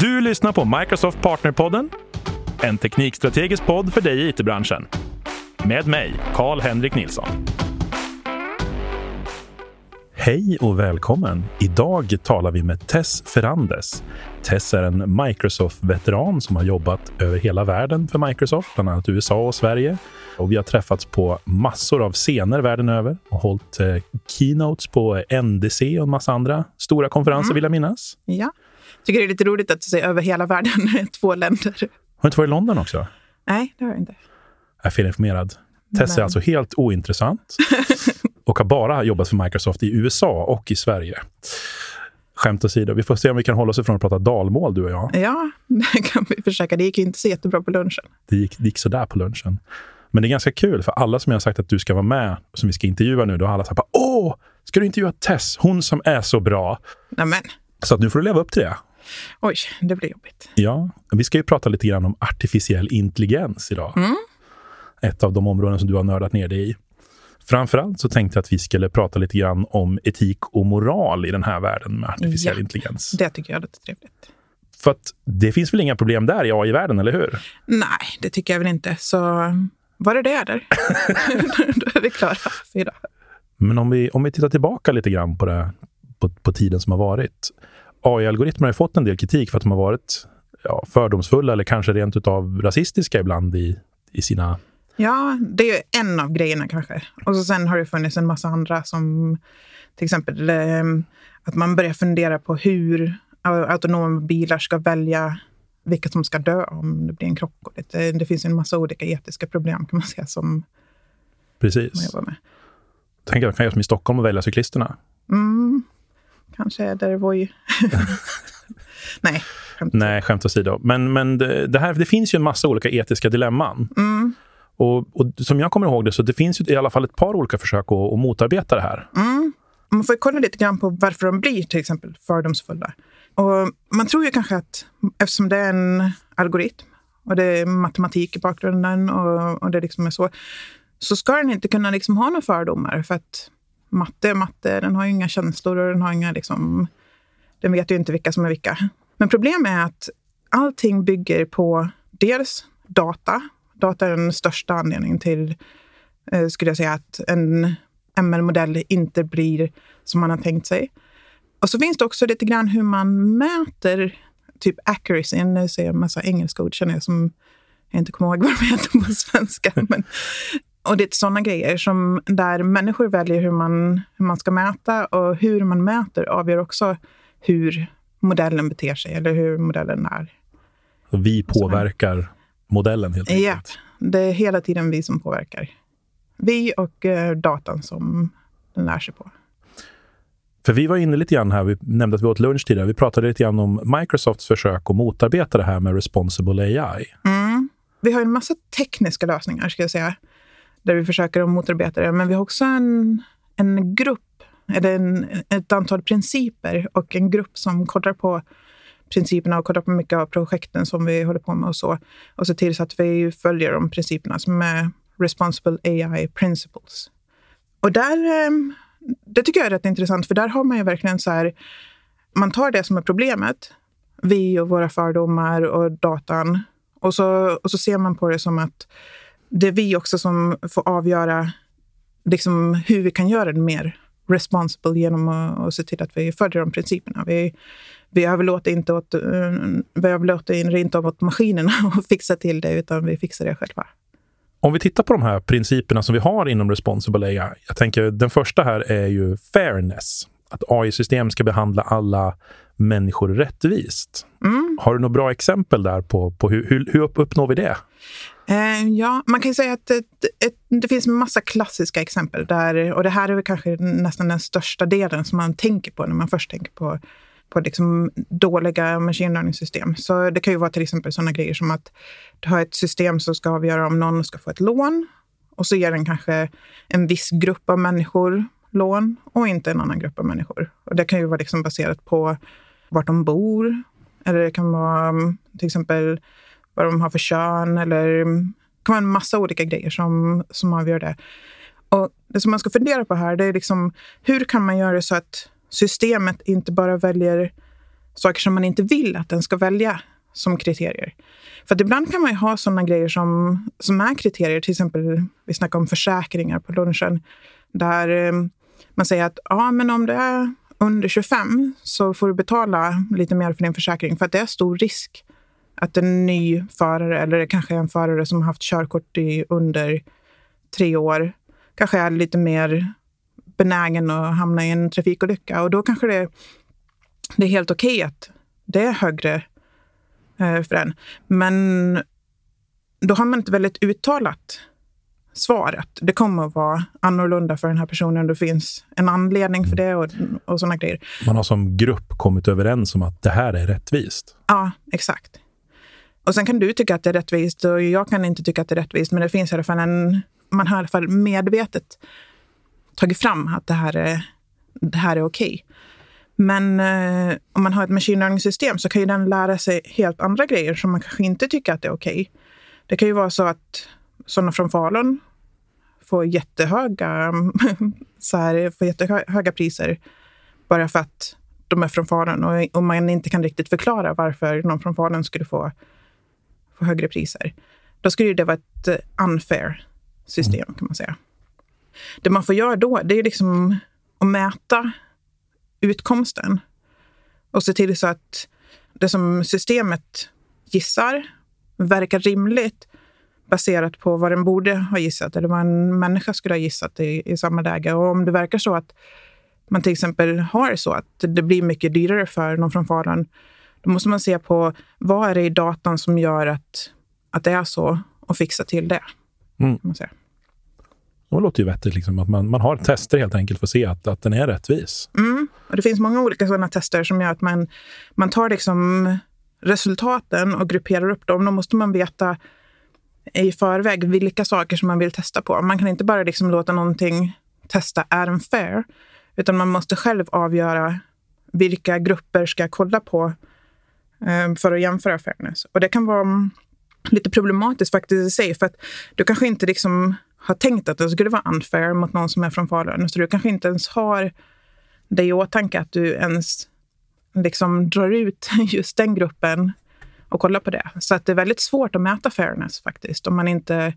Du lyssnar på Microsoft Partnerpodden, en teknikstrategisk podd för dig i it-branschen. Med mig, Karl-Henrik Nilsson. Hej och välkommen! Idag talar vi med Tess Ferrandes. Tess är en Microsoft-veteran som har jobbat över hela världen för Microsoft, bland annat USA och Sverige. Och vi har träffats på massor av scener världen över och hållit eh, keynotes på NDC och en massa andra stora konferenser, mm. vill jag minnas. Ja. Tycker det är lite roligt att du säger över hela världen, två länder. Har du inte varit i London också? Nej, det har jag inte. Jag är felinformerad. Tess Men... är alltså helt ointressant och har bara jobbat för Microsoft i USA och i Sverige. Skämt åsido, vi får se om vi kan hålla oss ifrån att prata dalmål, du och jag. Ja, det kan vi försöka. Det gick ju inte så jättebra på lunchen. Det gick, det gick sådär på lunchen. Men det är ganska kul, för alla som jag har sagt att du ska vara med, som vi ska intervjua nu, då har alla sagt åh, ska du intervjua Tess? Hon som är så bra. Nämen. Så att nu får du leva upp till det. Oj, det blir jobbigt. Ja, vi ska ju prata lite grann om artificiell intelligens idag. Mm. Ett av de områden som du har nördat ner dig i. Framförallt så tänkte jag att vi skulle prata lite grann om etik och moral i den här världen med artificiell ja, intelligens. Det tycker jag låter trevligt. För att det finns väl inga problem där i AI-världen, eller hur? Nej, det tycker jag väl inte. Så var det det, eller? Då är vi klara för idag. Men om vi, om vi tittar tillbaka lite grann på, det, på, på tiden som har varit. AI-algoritmer har fått en del kritik för att de har varit ja, fördomsfulla eller kanske rent av rasistiska ibland i, i sina Ja, det är en av grejerna kanske. Och så sen har det funnits en massa andra som till exempel eh, att man börjar fundera på hur autonoma bilar ska välja vilka som ska dö om det blir en krock. Det, det finns en massa olika etiska problem kan man säga som Precis. man jobbar med. Tänk att man kan göra som i Stockholm och välja cyklisterna. Mm, kanske är det Voi. Nej, skämt Nej, skämt åsido. Men, men det, det, här, det finns ju en massa olika etiska dilemman. Mm. Och, och, som jag kommer ihåg det så det finns ju i alla fall ett par olika försök att, att motarbeta det här. Mm. Man får kolla lite grann på varför de blir till exempel fördomsfulla. Och man tror ju kanske att eftersom det är en algoritm och det är matematik i bakgrunden och, och det liksom är så, så ska den inte kunna liksom ha några fördomar. För att matte är matte, den har ju inga känslor och den har inga liksom, den vet ju inte vilka som är vilka. Men problemet är att allting bygger på dels data data är den största anledningen till, eh, skulle jag säga, att en ML-modell inte blir som man har tänkt sig. Och så finns det också lite grann hur man mäter typ accuracy. Nu säger jag en massa engelska ord känner jag som jag inte kommer ihåg vad de heter på svenska. Men, och det är sådana grejer som där människor väljer hur man, hur man ska mäta och hur man mäter avgör också hur modellen beter sig eller hur modellen är. Vi påverkar modellen helt enkelt? Ja, det är hela tiden vi som påverkar. Vi och eh, datan som den lär sig på. För vi var inne lite grann här, vi nämnde att vi åt lunch tidigare. Vi pratade lite grann om Microsofts försök att motarbeta det här med responsible AI. Mm. Vi har en massa tekniska lösningar, ska jag säga, där vi försöker att motarbeta det. Men vi har också en, en grupp, eller en, ett antal principer och en grupp som kollar på principerna och kollar på mycket av projekten som vi håller på med och så. Och se till så att vi följer de principerna som är Responsible AI Principles. Och där, ehm, det tycker jag är rätt intressant, för där har man ju verkligen så här, man tar det som är problemet, vi och våra fördomar och datan, och så, och så ser man på det som att det är vi också som får avgöra liksom, hur vi kan göra det mer responsible genom att, att se till att vi följer de principerna. Vi, vi överlåter inte, åt, eh, vi överlåter inte åt maskinerna att fixa till det, utan vi fixar det själva. Om vi tittar på de här principerna som vi har inom Responsible AI. Jag tänker, den första här är ju fairness. Att AI-system ska behandla alla människor rättvist. Mm. Har du några bra exempel där på, på hur, hur, hur uppnår vi det? Eh, ja, man kan säga att det, ett, det finns massa klassiska exempel. Där, och det här är väl kanske nästan den största delen som man tänker på när man först tänker på på liksom dåliga machine learning-system. Så det kan ju vara till exempel sådana grejer som att du har ett system som ska avgöra om någon ska få ett lån och så ger den kanske en viss grupp av människor lån och inte en annan grupp av människor. Och det kan ju vara liksom baserat på vart de bor eller det kan vara mm, till exempel vad de har för kön eller det kan vara en massa olika grejer som, som avgör det. Och det som man ska fundera på här, det är liksom hur kan man göra så att systemet inte bara väljer saker som man inte vill att den ska välja som kriterier. För att ibland kan man ju ha sådana grejer som, som är kriterier. Till exempel, vi snackade om försäkringar på lunchen. Där eh, man säger att ja, men om du är under 25 så får du betala lite mer för din försäkring för att det är stor risk att en ny förare, eller kanske en förare som har haft körkort i under tre år, kanske är lite mer benägen att hamna i en trafikolycka. Och då kanske det, det är helt okej okay att det är högre eh, för den. Men då har man inte väldigt uttalat svaret. Det kommer att vara annorlunda för den här personen. Det finns en anledning för det och, och sådana grejer. Man har som grupp kommit överens om att det här är rättvist. Ja, exakt. Och sen kan du tycka att det är rättvist och jag kan inte tycka att det är rättvist. Men det finns i alla fall en... Man har i alla fall medvetet tagit fram att det här är, det här är okej. Okay. Men eh, om man har ett machine learning-system så kan ju den lära sig helt andra grejer som man kanske inte tycker att det är okej. Okay. Det kan ju vara så att sådana från Falun får jättehöga, så här, får jättehöga priser bara för att de är från Falun och, och man inte kan riktigt förklara varför någon från Falun skulle få, få högre priser. Då skulle det vara ett eh, unfair system kan man säga. Det man får göra då, det är liksom att mäta utkomsten och se till så att det som systemet gissar verkar rimligt baserat på vad den borde ha gissat eller vad en människa skulle ha gissat i, i samma läge. Och om det verkar så att man till exempel har så att det blir mycket dyrare för någon från Falun, då måste man se på vad är det i datan som gör att, att det är så och fixa till det. Mm. man säga. Det låter ju vettigt, liksom, att man, man har tester helt enkelt för att se att, att den är rättvis. Mm. Och det finns många olika sådana tester som gör att man, man tar liksom resultaten och grupperar upp dem. Då måste man veta i förväg vilka saker som man vill testa på. Man kan inte bara liksom låta någonting testa, är den fair? Utan man måste själv avgöra vilka grupper ska jag kolla på Eh, för att jämföra fairness. Och det kan vara mm, lite problematiskt faktiskt i sig, för att du kanske inte liksom har tänkt att det skulle vara unfair mot någon som är från Falun. Så du kanske inte ens har det i åtanke att du ens liksom drar ut just den gruppen och kollar på det. Så att det är väldigt svårt att mäta fairness faktiskt. Om man inte,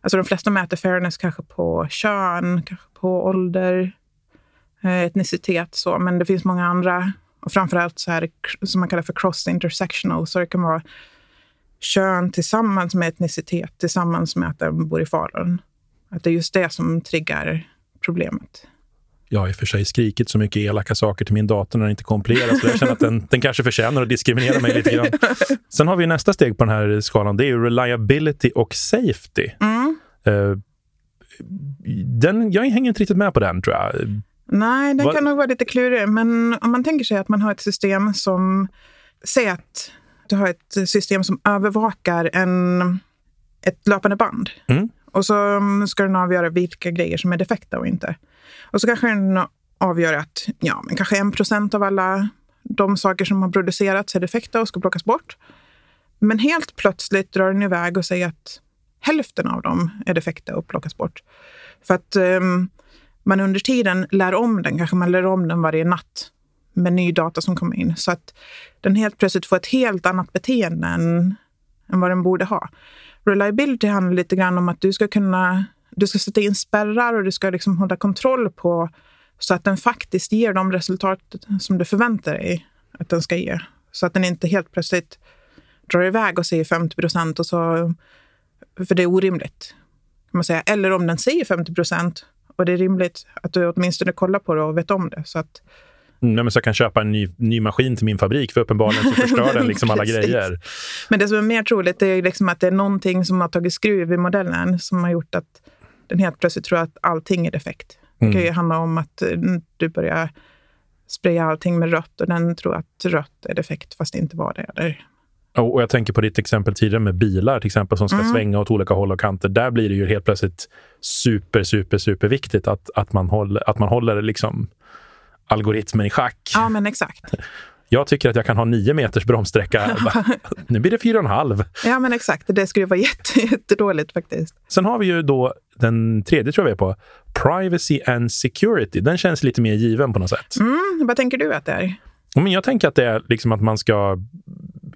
alltså de flesta mäter fairness kanske på kön, kanske på ålder, eh, etnicitet så. Men det finns många andra och framförallt så här som man kallar för cross intersectional. Så det kan vara kön tillsammans med etnicitet tillsammans med att den bor i Falun. Att det är just det som triggar problemet. Jag har i och för sig skrikit så mycket elaka saker till min dator när den inte kompileras. Så jag känner att den, den kanske förtjänar att diskriminera mig lite grann. Sen har vi nästa steg på den här skalan. Det är reliability och safety. Mm. Uh, den, jag hänger inte riktigt med på den, tror jag. Nej, den Va? kan nog vara lite klurig. Men om man tänker sig att man har ett system som... Säg att du har ett system som övervakar en, ett löpande band. Mm. Och så ska den avgöra vilka grejer som är defekta och inte. Och så kanske den avgör att ja, men kanske en procent av alla de saker som har producerats är defekta och ska plockas bort. Men helt plötsligt drar den iväg och säger att hälften av dem är defekta och plockas bort. För att um, man under tiden lär om den, kanske man lär om den varje natt med ny data som kommer in. Så att den helt plötsligt får ett helt annat beteende än, än vad den borde ha. Reliability handlar lite grann om att du ska kunna du ska sätta in spärrar och du ska liksom hålla kontroll på så att den faktiskt ger de resultat som du förväntar dig att den ska ge. Så att den inte helt plötsligt drar iväg och säger 50 procent. För det är orimligt. Kan man säga. Eller om den säger 50 procent och det är rimligt att du åtminstone kollar på det och vet om det. Så att Mm, så jag kan köpa en ny, ny maskin till min fabrik, för uppenbarligen så förstör den liksom alla grejer. Men det som är mer troligt är liksom att det är någonting som har tagit skruv i modellen som har gjort att den helt plötsligt tror att allting är defekt. Det kan ju mm. handla om att eh, du börjar spraya allting med rött och den tror att rött är defekt fast det inte var det. Eller och jag tänker på ditt exempel tidigare med bilar till exempel som ska mm. svänga åt olika håll och kanter. Där blir det ju helt plötsligt super, super, super viktigt att, att man håller, att man håller liksom algoritmen i schack. Ja, men exakt. Jag tycker att jag kan ha nio meters bromssträcka. nu blir det fyra och en halv. Ja, men exakt. Det skulle vara jätte, jättedåligt faktiskt. Sen har vi ju då den tredje tror jag vi är på. Privacy and security. Den känns lite mer given på något sätt. Mm, vad tänker du att det är? Men jag tänker att det är liksom att man ska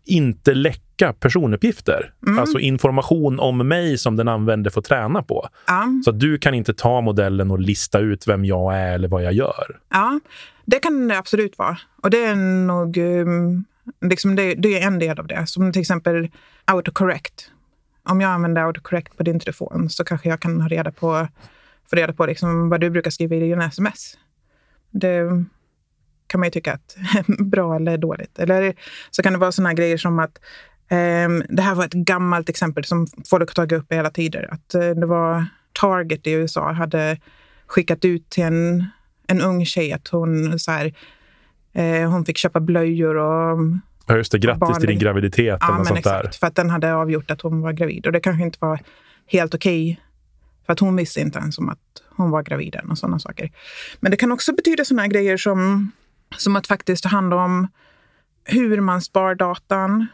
inte läcka personuppgifter. Mm. Alltså information om mig som den använder får träna på. Ja, Så du kan inte ta modellen och lista ut vem jag är eller vad jag gör. ja, det kan det absolut vara. Och det är nog um, liksom det, det är en del av det. Som till exempel autocorrect. Om jag använder autocorrect på din telefon så kanske jag kan ha reda på, få reda på liksom vad du brukar skriva i dina sms. Det kan man ju tycka att bra eller dåligt. Eller så kan det vara såna grejer som att ehm, det här var ett gammalt exempel som folk har tagit upp i hela tider. Att eh, det var Target i USA hade skickat ut till en, en ung tjej att hon, så här, eh, hon fick köpa blöjor och Ja, just det. Grattis barn- till din graviditet eller Ja, något men sånt exakt. där. För att den hade avgjort att hon var gravid. Och det kanske inte var helt okej. för att hon visste inte ens om att hon var gravid än och sådana saker. Men det kan också betyda sådana grejer som, som att faktiskt ta hand om hur man spar datan.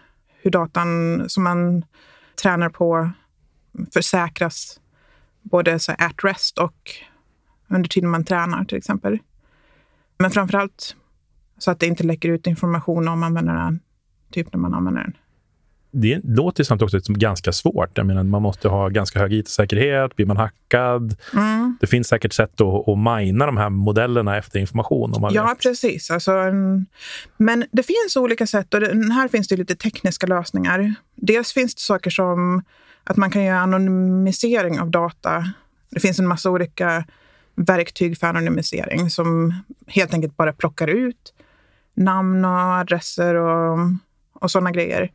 Hur datan som man tränar på försäkras både så at rest och under tiden man tränar till exempel. Men framför allt så att det inte läcker ut information om användaren, typ när man använder den. Det låter samtidigt också som ganska svårt. Jag menar, man måste ha ganska hög it-säkerhet. Blir man hackad? Mm. Det finns säkert sätt att, att mina de här modellerna efter information. Om man Ja, vet. precis. Alltså, en- men det finns olika sätt och det, här finns det lite tekniska lösningar. Dels finns det saker som att man kan göra anonymisering av data. Det finns en massa olika verktyg för anonymisering som helt enkelt bara plockar ut namn och adresser och, och sådana grejer.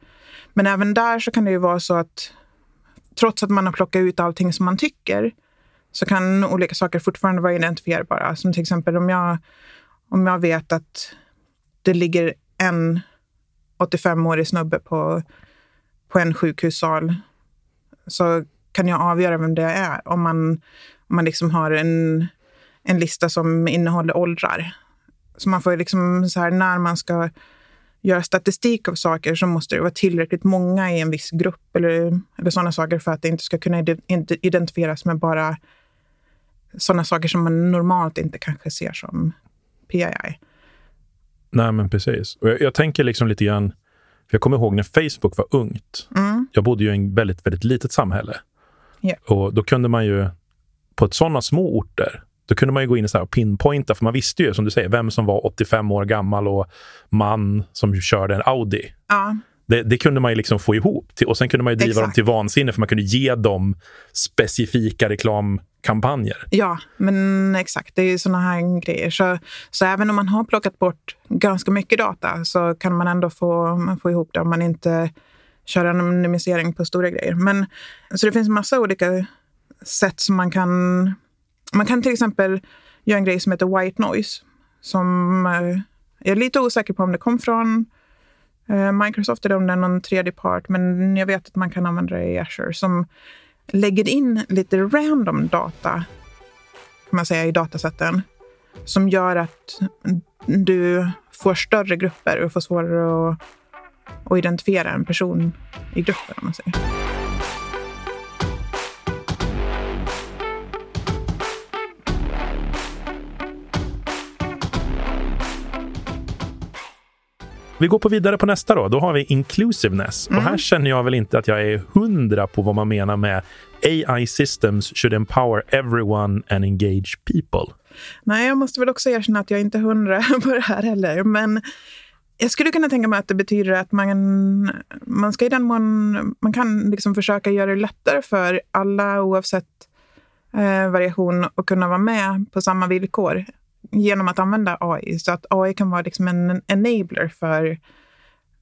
Men även där så kan det ju vara så att trots att man har plockat ut allting som man tycker så kan olika saker fortfarande vara identifierbara. Som till exempel om jag, om jag vet att det ligger en 85-årig snubbe på, på en sjukhussal så kan jag avgöra vem det är om man, om man liksom har en, en lista som innehåller åldrar. Så man får liksom så här, när man ska göra statistik av saker så måste det vara tillräckligt många i en viss grupp eller, eller sådana saker för att det inte ska kunna identifieras med bara sådana saker som man normalt inte kanske ser som PII. Nej, men precis. Och jag, jag tänker liksom lite grann... För jag kommer ihåg när Facebook var ungt. Mm. Jag bodde ju i en väldigt, väldigt litet samhälle. Ja. Och då kunde man ju, på ett sådana små orter, då kunde man ju gå in och pinpointa, för man visste ju, som du säger, vem som var 85 år gammal och man som körde en Audi. Ja, Det, det kunde man ju liksom få ihop. Till, och sen kunde man ju driva Exakt. dem till vansinne, för man kunde ge dem specifika reklamkampanjer. ja, men exakt. Det är ju sådana här grejer. Så, så även om man har plockat bort ganska mycket data så kan man ändå få, man få ihop det om man inte kör anonymisering på stora grejer. Men, så det finns massa olika sätt som man kan... Man kan till exempel göra en grej som heter white noise. Som eh, jag är lite osäker på om det kom från eh, Microsoft eller om det är någon tredje part. Men jag vet att man kan använda det i Azure. Som lägger in lite random data kan man säga, i datasätten. Som gör att du får större grupper och får svårare att, att identifiera en person i gruppen. Om man säger. Vi går på vidare på nästa då. Då har vi inclusiveness. Mm. Och här känner jag väl inte att jag är hundra på vad man menar med AI systems should empower everyone and engage people. Nej, jag måste väl också erkänna att jag inte är hundra på det här heller. Men jag skulle kunna tänka mig att det betyder att man, man ska i den mån man kan liksom försöka göra det lättare för alla oavsett eh, variation att kunna vara med på samma villkor genom att använda AI. Så att AI kan vara liksom en enabler för,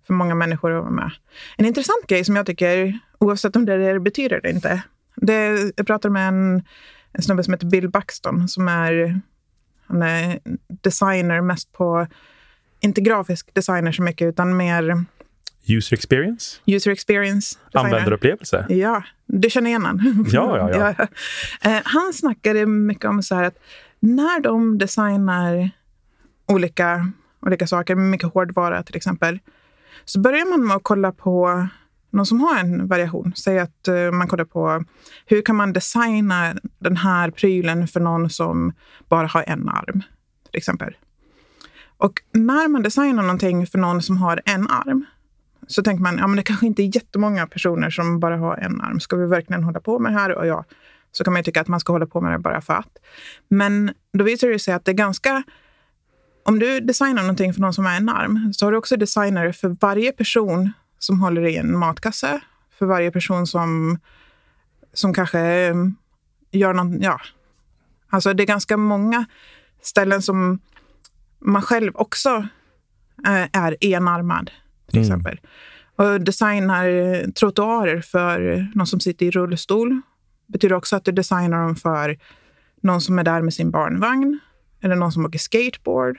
för många människor att vara med. En intressant grej som jag tycker, oavsett om det, är det betyder eller inte, det, jag pratade med en, en snubbe som heter Bill Buxton som är, han är designer mest på, inte grafisk designer så mycket, utan mer User experience? user experience designer. Användarupplevelse? Ja, du känner igen han. Ja, ja, ja. Eh, Han snackade mycket om så här att när de designar olika, olika saker, mycket hårdvara till exempel, så börjar man med att kolla på någon som har en variation. Säg att eh, man kollar på hur kan man designa den här prylen för någon som bara har en arm, till exempel. Och när man designar någonting för någon som har en arm så tänker man ja, men det kanske inte är jättemånga personer som bara har en arm. Ska vi verkligen hålla på med det här? Och ja, så kan man ju tycka att man ska hålla på med det bara för att. Men då visar det sig att det är ganska... Om du designar någonting för någon som har en arm så har du också designare för varje person som håller i en matkasse. För varje person som, som kanske gör någon... Ja. Alltså det är ganska många ställen som man själv också eh, är enarmad, till mm. exempel. Och designar trottoarer för någon som sitter i rullstol betyder också att du designar dem för någon som är där med sin barnvagn eller någon som åker skateboard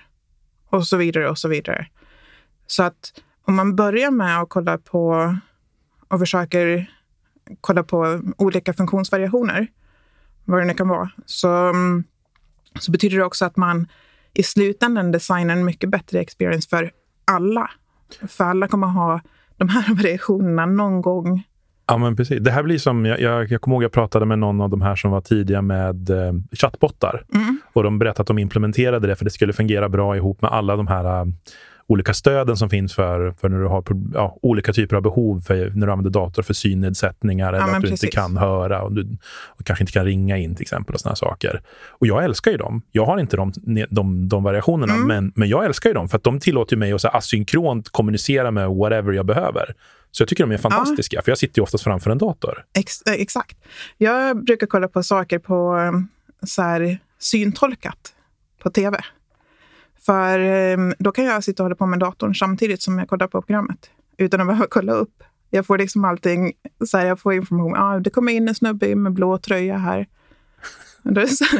och så vidare och så vidare. Så att om man börjar med att kolla på och försöker kolla på olika funktionsvariationer, vad det nu kan vara, så, mm, så betyder det också att man i slutändan designar en mycket bättre experience för alla. För alla kommer ha de här variationerna någon gång. Ja, men precis. Det här blir som, jag, jag, jag kommer ihåg jag pratade med någon av de här som var tidiga med eh, chattbottar. Mm. Och de berättade att de implementerade det för det skulle fungera bra ihop med alla de här uh, olika stöden som finns för, för när du har ja, olika typer av behov för när du använder dator för synnedsättningar eller ja, att du precis. inte kan höra och du och kanske inte kan ringa in till exempel och såna saker. Och jag älskar ju dem. Jag har inte de, de, de variationerna, mm. men, men jag älskar ju dem för att de tillåter mig att så asynkront kommunicera med whatever jag behöver. Så jag tycker de är fantastiska, ja. för jag sitter ju oftast framför en dator. Ex eh, exakt. Jag brukar kolla på saker på eh, så här, syntolkat på tv. För ehm, då kan jag sitta och hålla på med datorn samtidigt som jag kollar på programmet utan att behöva kolla upp. Jag får liksom allting, så här, jag får information. Ah, det kommer in en snubbe med blå tröja här.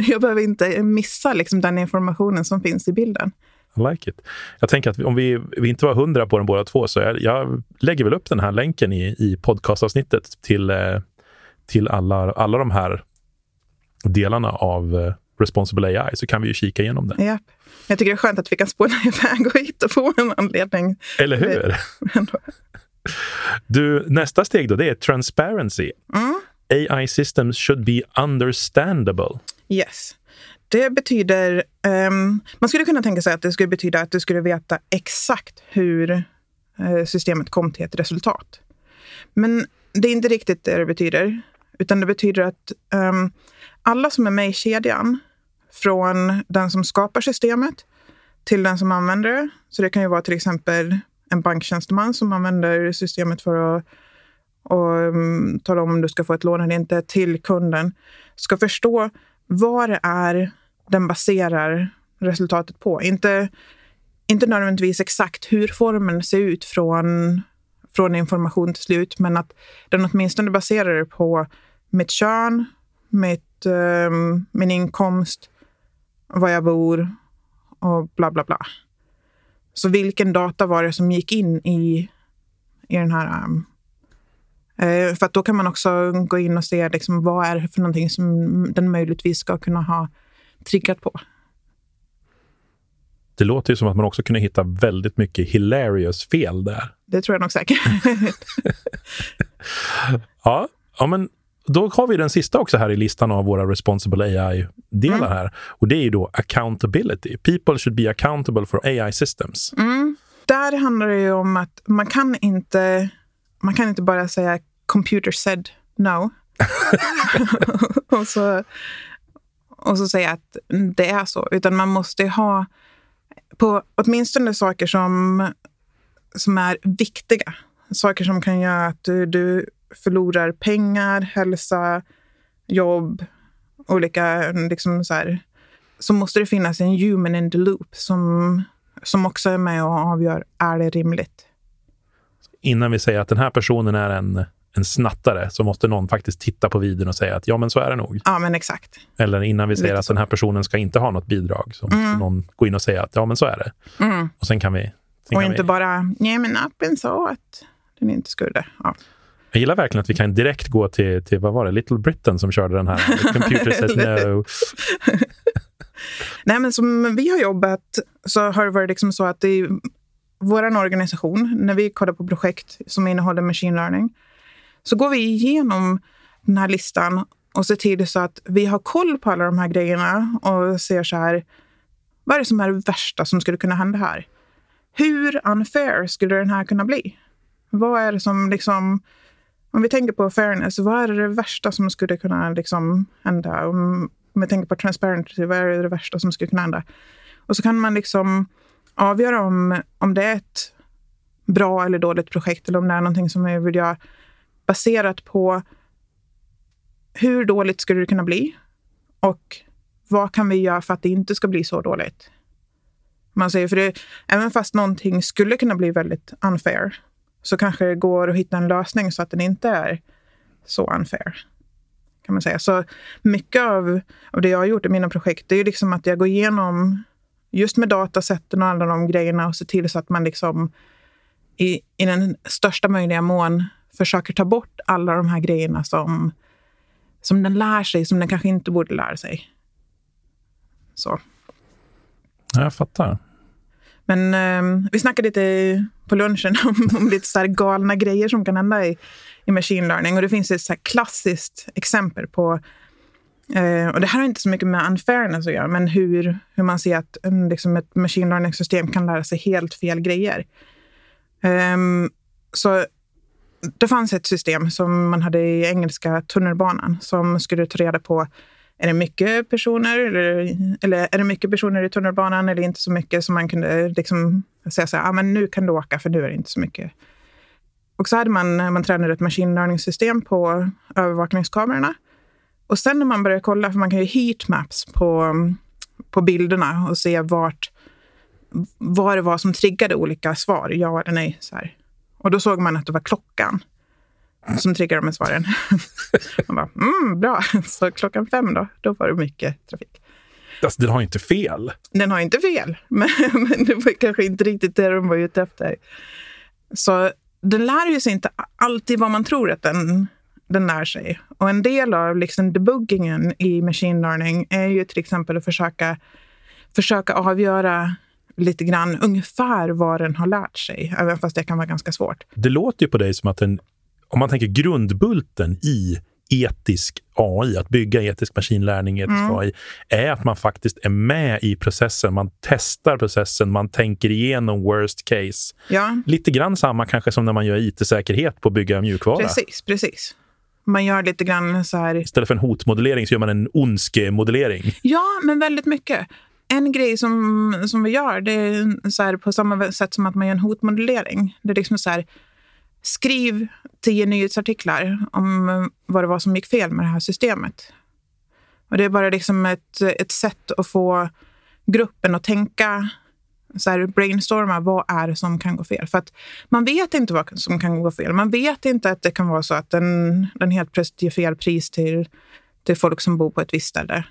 jag behöver inte missa liksom den informationen som finns i bilden. I like it. Jag tänker att om vi, vi inte var hundra på den båda två, så jag, jag, lägger väl upp den här länken i, i podcastavsnittet till, eh, till alla, alla de här delarna av eh, Responsible AI, så kan vi ju kika igenom den. Ja. Jag tycker det är skönt att vi kan spåna iväg och hitta på en anledning. Eller hur? du, nästa steg då, det är transparency. Mm. AI systems should be understandable. Yes. Det betyder... Um, man skulle kunna tänka sig att det skulle betyda att du skulle veta exakt hur uh, systemet kom till ett resultat. Men det är inte riktigt det det betyder. Utan det betyder att um, alla som är med i kedjan från den som skapar systemet till den som använder det. Så det kan ju vara till exempel en banktjänsteman som använder systemet för att och, um, tala om om du ska få ett lån eller inte till kunden. Ska förstå vad det är den baserar resultatet på. Inte, inte nödvändigtvis exakt hur formen ser ut från, från information till slut, men att den åtminstone baserar det på mitt kön, mitt, eh, min inkomst, var jag bor och bla bla bla. Så vilken data var det som gick in i, i den här... Um, för att då kan man också gå in och se liksom, vad är det för någonting som den möjligtvis ska kunna ha triggat på. Det låter ju som att man också kunde hitta väldigt mycket hilarious fel där. Det tror jag nog säkert. ja, ja, men då har vi den sista också här i listan av våra Responsible AI-delar mm. här. Och det är ju då accountability. People should be accountable for AI systems. Mm. Där handlar det ju om att man kan inte, man kan inte bara säga computer said no. och, så, och så säga att det är så. Utan man måste ha på åtminstone saker som, som är viktiga. Saker som kan göra att du, du förlorar pengar, hälsa, jobb, olika... Liksom så, här, så måste det finnas en human in the loop som, som också är med och avgör, är det rimligt? Innan vi säger att den här personen är en, en snattare så måste någon faktiskt titta på videon och säga att ja, men så är det nog. Ja, men exakt. Eller innan vi säger Lite att så. den här personen ska inte ha något bidrag så måste mm. någon gå in och säga att ja, men så är det. Mm. Och sen kan vi... Sen och kan inte vi... bara, nej men appen sa att den inte skulle. Ja. Jag gillar verkligen att vi kan direkt gå till, till vad var det, Little Britain som körde den här Computer says no. Nej, men som vi har jobbat så har det varit liksom så att i vår organisation, när vi kollar på projekt som innehåller machine learning, så går vi igenom den här listan och ser till så att vi har koll på alla de här grejerna och ser så här, vad är det som är det värsta som skulle kunna hända här? Hur unfair skulle den här kunna bli? Vad är det som liksom... Om vi tänker på fairness, vad är det värsta som skulle kunna liksom hända? Om, om vi tänker på transparency, vad är det värsta som skulle kunna hända? Och så kan man liksom avgöra om, om det är ett bra eller dåligt projekt eller om det är någonting som vi vill göra baserat på hur dåligt skulle det kunna bli och vad kan vi göra för att det inte ska bli så dåligt? Man säger, för det, även fast någonting skulle kunna bli väldigt unfair så kanske det går att hitta en lösning så att den inte är så unfair. Kan man säga. Så mycket av, av det jag har gjort i mina projekt det är liksom att jag går igenom just med datasätten och alla de grejerna och ser till så att man liksom i, i den största möjliga mån försöker ta bort alla de här grejerna som, som den lär sig, som den kanske inte borde lära sig. Så. Jag fattar. Men eh, vi snackade lite på lunchen om, om lite så galna grejer som kan hända i, i machine learning. Och det finns ett så klassiskt exempel på Eh, och det här har inte så mycket med unfairness att göra, men hur, hur man ser att en, liksom ett machine learning-system kan lära sig helt fel grejer. Eh, så det fanns ett system som man hade i engelska tunnelbanan som skulle ta reda på är det mycket personer eller, eller är det mycket personer i tunnelbanan eller inte så mycket som man kunde liksom säga så här, ah, men nu kan du åka för nu är det inte så mycket. Och så hade man, man tränade ett machine learning-system på övervakningskamerorna och sen när man börjar kolla, för man kan ju heatmaps på, på bilderna och se vart, vad det var som triggade olika svar, ja eller nej. Så här. Och då såg man att det var klockan som triggade de svaren. man bara, mm, bra. Så klockan fem då, då var det mycket trafik. Alltså, den har inte fel. Den har inte fel, men, men det var kanske inte riktigt det de var ute efter. Så den lär ju sig inte alltid vad man tror att den den lär sig. Och en del av liksom debuggingen i machine learning är ju till exempel att försöka, försöka avgöra lite grann ungefär vad den har lärt sig, även fast det kan vara ganska svårt. Det låter ju på dig som att den, om man tänker grundbulten i etisk AI, att bygga etisk maskinlärning, etisk mm. AI, är att man faktiskt är med i processen. Man testar processen, man tänker igenom worst case. Ja. Lite grann samma kanske som när man gör it-säkerhet på att bygga mjukvara. Precis, precis man gör lite grann så här... Istället för en hotmodellering så gör man en ondskemodellering. Ja, men väldigt mycket. En grej som, som vi gör, det är så här, på samma sätt som att man gör en hotmodellering. Det är liksom så här, skriv tio nyhetsartiklar om vad det var som gick fel med det här systemet. Och det är bara liksom ett, ett sätt att få gruppen att tänka så här, brainstorma vad är det som kan gå fel. För att man vet inte vad som kan gå fel. Man vet inte att det kan vara så att den, den helt plötsligt ger fel pris till, till folk som bor på ett visst ställe.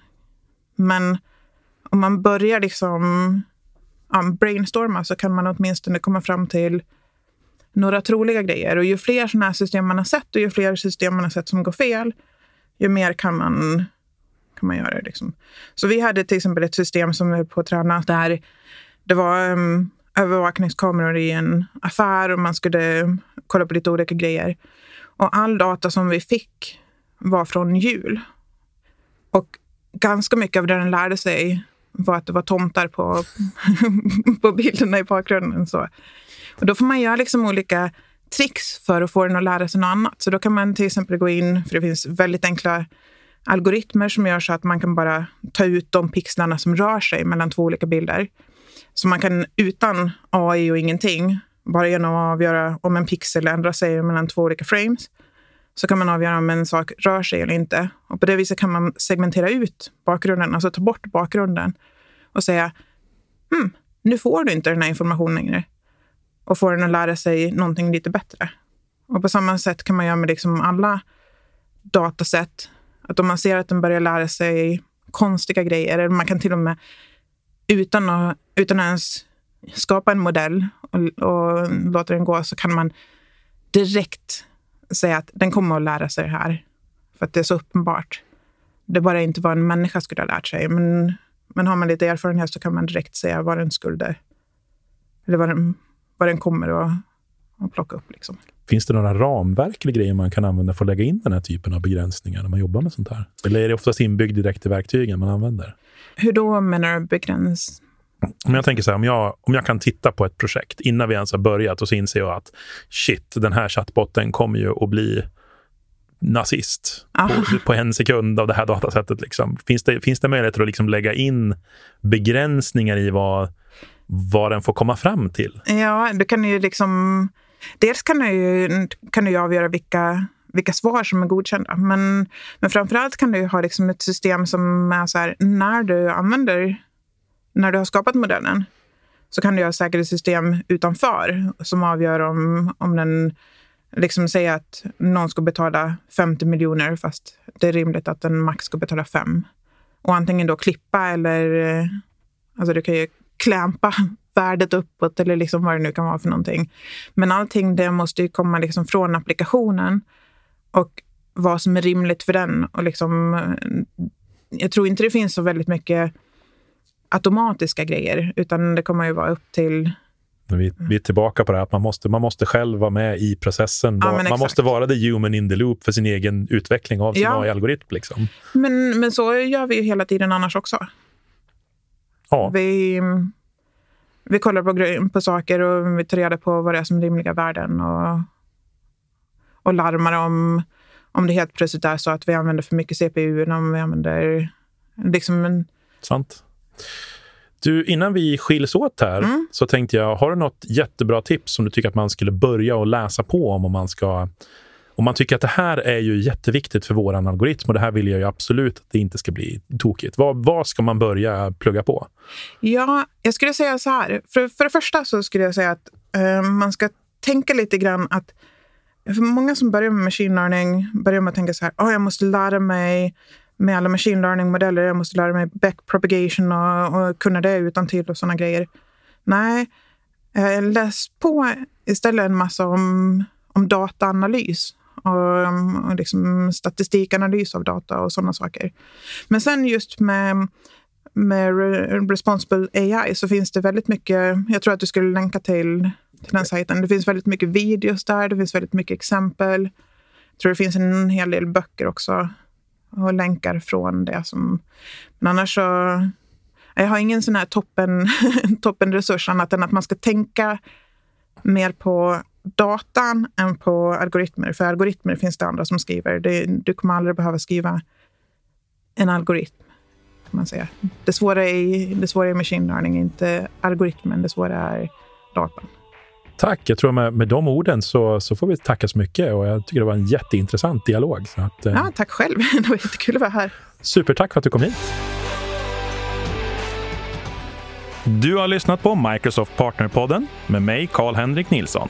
Men om man börjar liksom ja, brainstorma så kan man åtminstone komma fram till några troliga grejer. Och ju fler sådana här system man har sett och ju fler system man har sett som går fel, ju mer kan man, kan man göra. Liksom. Så vi hade till exempel ett system som vi höll på att träna där det var um, övervakningskameror i en affär och man skulle kolla på lite olika grejer. Och all data som vi fick var från jul. Och ganska mycket av det den lärde sig var att det var tomtar på, på bilderna i bakgrunden. Så. Och då får man göra liksom olika tricks för att få den att lära sig något annat. Så då kan man till exempel gå in, för det finns väldigt enkla algoritmer som gör så att man kan bara ta ut de pixlarna som rör sig mellan två olika bilder. Så man kan utan AI och ingenting, bara genom att avgöra om en pixel ändrar sig mellan två olika frames, så kan man avgöra om en sak rör sig eller inte. Och på det viset kan man segmentera ut bakgrunden, alltså ta bort bakgrunden och säga hmm, nu får du inte den här informationen längre och få den att lära sig någonting lite bättre. Och på samma sätt kan man göra med liksom alla datasätt. Att om man ser att den börjar lära sig konstiga grejer, eller man kan till och med utan att, utan att ens skapa en modell och, och låta den gå så kan man direkt säga att den kommer att lära sig det här. För att det är så uppenbart. Det är bara inte vad en människa skulle ha lärt sig. Men, men har man lite erfarenhet så kan man direkt säga vad den skulle... Eller vad den, vad den kommer att, att plocka upp. Liksom. Finns det några ramverk eller grejer man kan använda för att lägga in den här typen av begränsningar när man jobbar med sånt här? Eller är det oftast inbyggd direkt i verktygen man använder? Hur då menar du begräns? om jag tänker så här, om jag, om jag kan titta på ett projekt innan vi ens har börjat och så inser jag att shit, den här chattbotten kommer ju att bli nazist på, på en sekund av det här datasättet. Liksom. Finns, det, finns det möjligheter att liksom lägga in begränsningar i vad, vad den får komma fram till? Ja, du kan ju liksom... Dels kan du ju, kan du ju avgöra vilka, vilka svar som är godkända. Men, men framförallt kan du ha liksom ett system som är så här, när du använder, när du har skapat modellen, så kan du ha säkerhetssystem utanför som avgör om, om den liksom säger att någon ska betala 50 miljoner fast det är rimligt att den max ska betala 5. Och antingen då klippa eller alltså du kan ju klämpa värdet uppåt eller liksom vad det nu kan vara för någonting. Men allting det måste ju komma liksom från applikationen och vad som är rimligt för den. Och liksom, eh, jag tror inte det finns så väldigt mycket automatiska grejer, utan det kommer ju vara upp till Vi, vi är tillbaka på det här att man måste, man måste själv vara med i processen. Ja, man måste vara the human in the loop för sin egen utveckling av sin Ja. AI-algoritm. Liksom. Men, men så gör vi ju hela tiden annars också. Ja, Vi, vi kollar på, på saker och vi tar reda på vad det är som är rimliga värden och, och larmar om, om det helt plötsligt är så att vi använder för mycket CPU om vi använder liksom en, sant. Du, innan vi skiljs åt här Mm. så tänkte jag, har du något jättebra tips som du tycker att man skulle börja och läsa på om om man ska om man tycker att det här är ju jätteviktigt för vår algoritm och det här vill jag ju absolut att det inte ska bli tokigt. Vad, vad ska man börja plugga på? Ja, jag skulle säga så här. För, för det första så skulle jag säga att eh, man ska tänka lite grann att för många som börjar med machine learning börjar med att tänka så här, oh, jag måste lära mig med alla machine learning-modeller, jag måste lära mig backpropagation och, och kunna det utan till och sådana grejer. Nej, eh, läs på istället en massa om, om dataanalys och, och liksom statistikanalys av data och sådana saker. Men sen just med med Re- Responsible AI så finns det väldigt mycket, jag tror att du skulle länka till, till den sajten. Det finns väldigt mycket videos där, det finns väldigt mycket exempel. Jag tror det finns en hel del böcker också och länkar från det. Som, men annars så, jag har ingen sån här toppen, toppenresurs annat än att man ska tänka mer på datan än på algoritmer. För algoritmer finns det andra som skriver. Det, du kommer aldrig behöva skriva en algoritm kan man säga. Det svåra i, det svåra i machine learning är inte algoritmen, det svåra är datan. Tack. Jag tror med, med de orden så, så får vi tacka så mycket och jag tycker det var en jätteintressant dialog. Så att, eh, Ja, tack själv. Det var jättekul att vara här. Supertack för att du kom hit. Du har lyssnat på Microsoft Partnerpodden med mig, Karl-Henrik Nilsson.